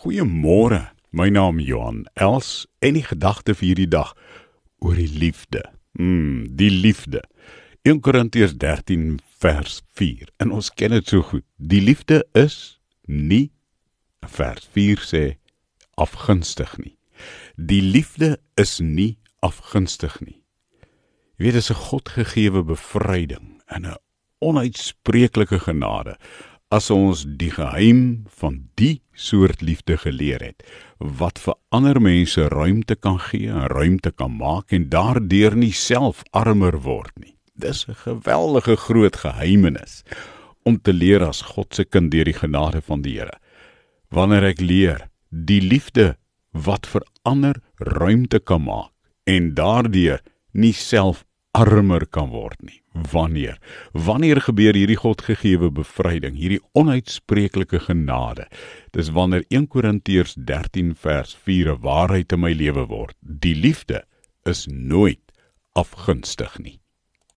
Goeiemôre. My naam is Johan Els en die gedagte vir hierdie dag oor die liefde. Mm, die liefde. 1 Korintiërs 13 vers 4. En ons ken dit so goed. Die liefde is nie vers 4 sê afgunstig nie. Die liefde is nie afgunstig nie. Jy weet dit is 'n Godgegewe bevryding en 'n onuitspreeklike genade as ons die geheim van die soort liefde geleer het wat vir ander mense ruimte kan gee, ruimte kan maak en daardeur nie self armer word nie. Dis 'n geweldige groot geheimenis om te leer as God se kind deur die genade van die Here. Wanneer ek leer die liefde wat vir ander ruimte kan maak en daardeur nie self armer kan word nie. Wanneer? Wanneer gebeur hierdie Godgegewe bevryding, hierdie onuitspreeklike genade? Dis wanneer 1 Korintiërs 13 vers 4 'n waarheid in my lewe word. Die liefde is nooit afgunstig nie.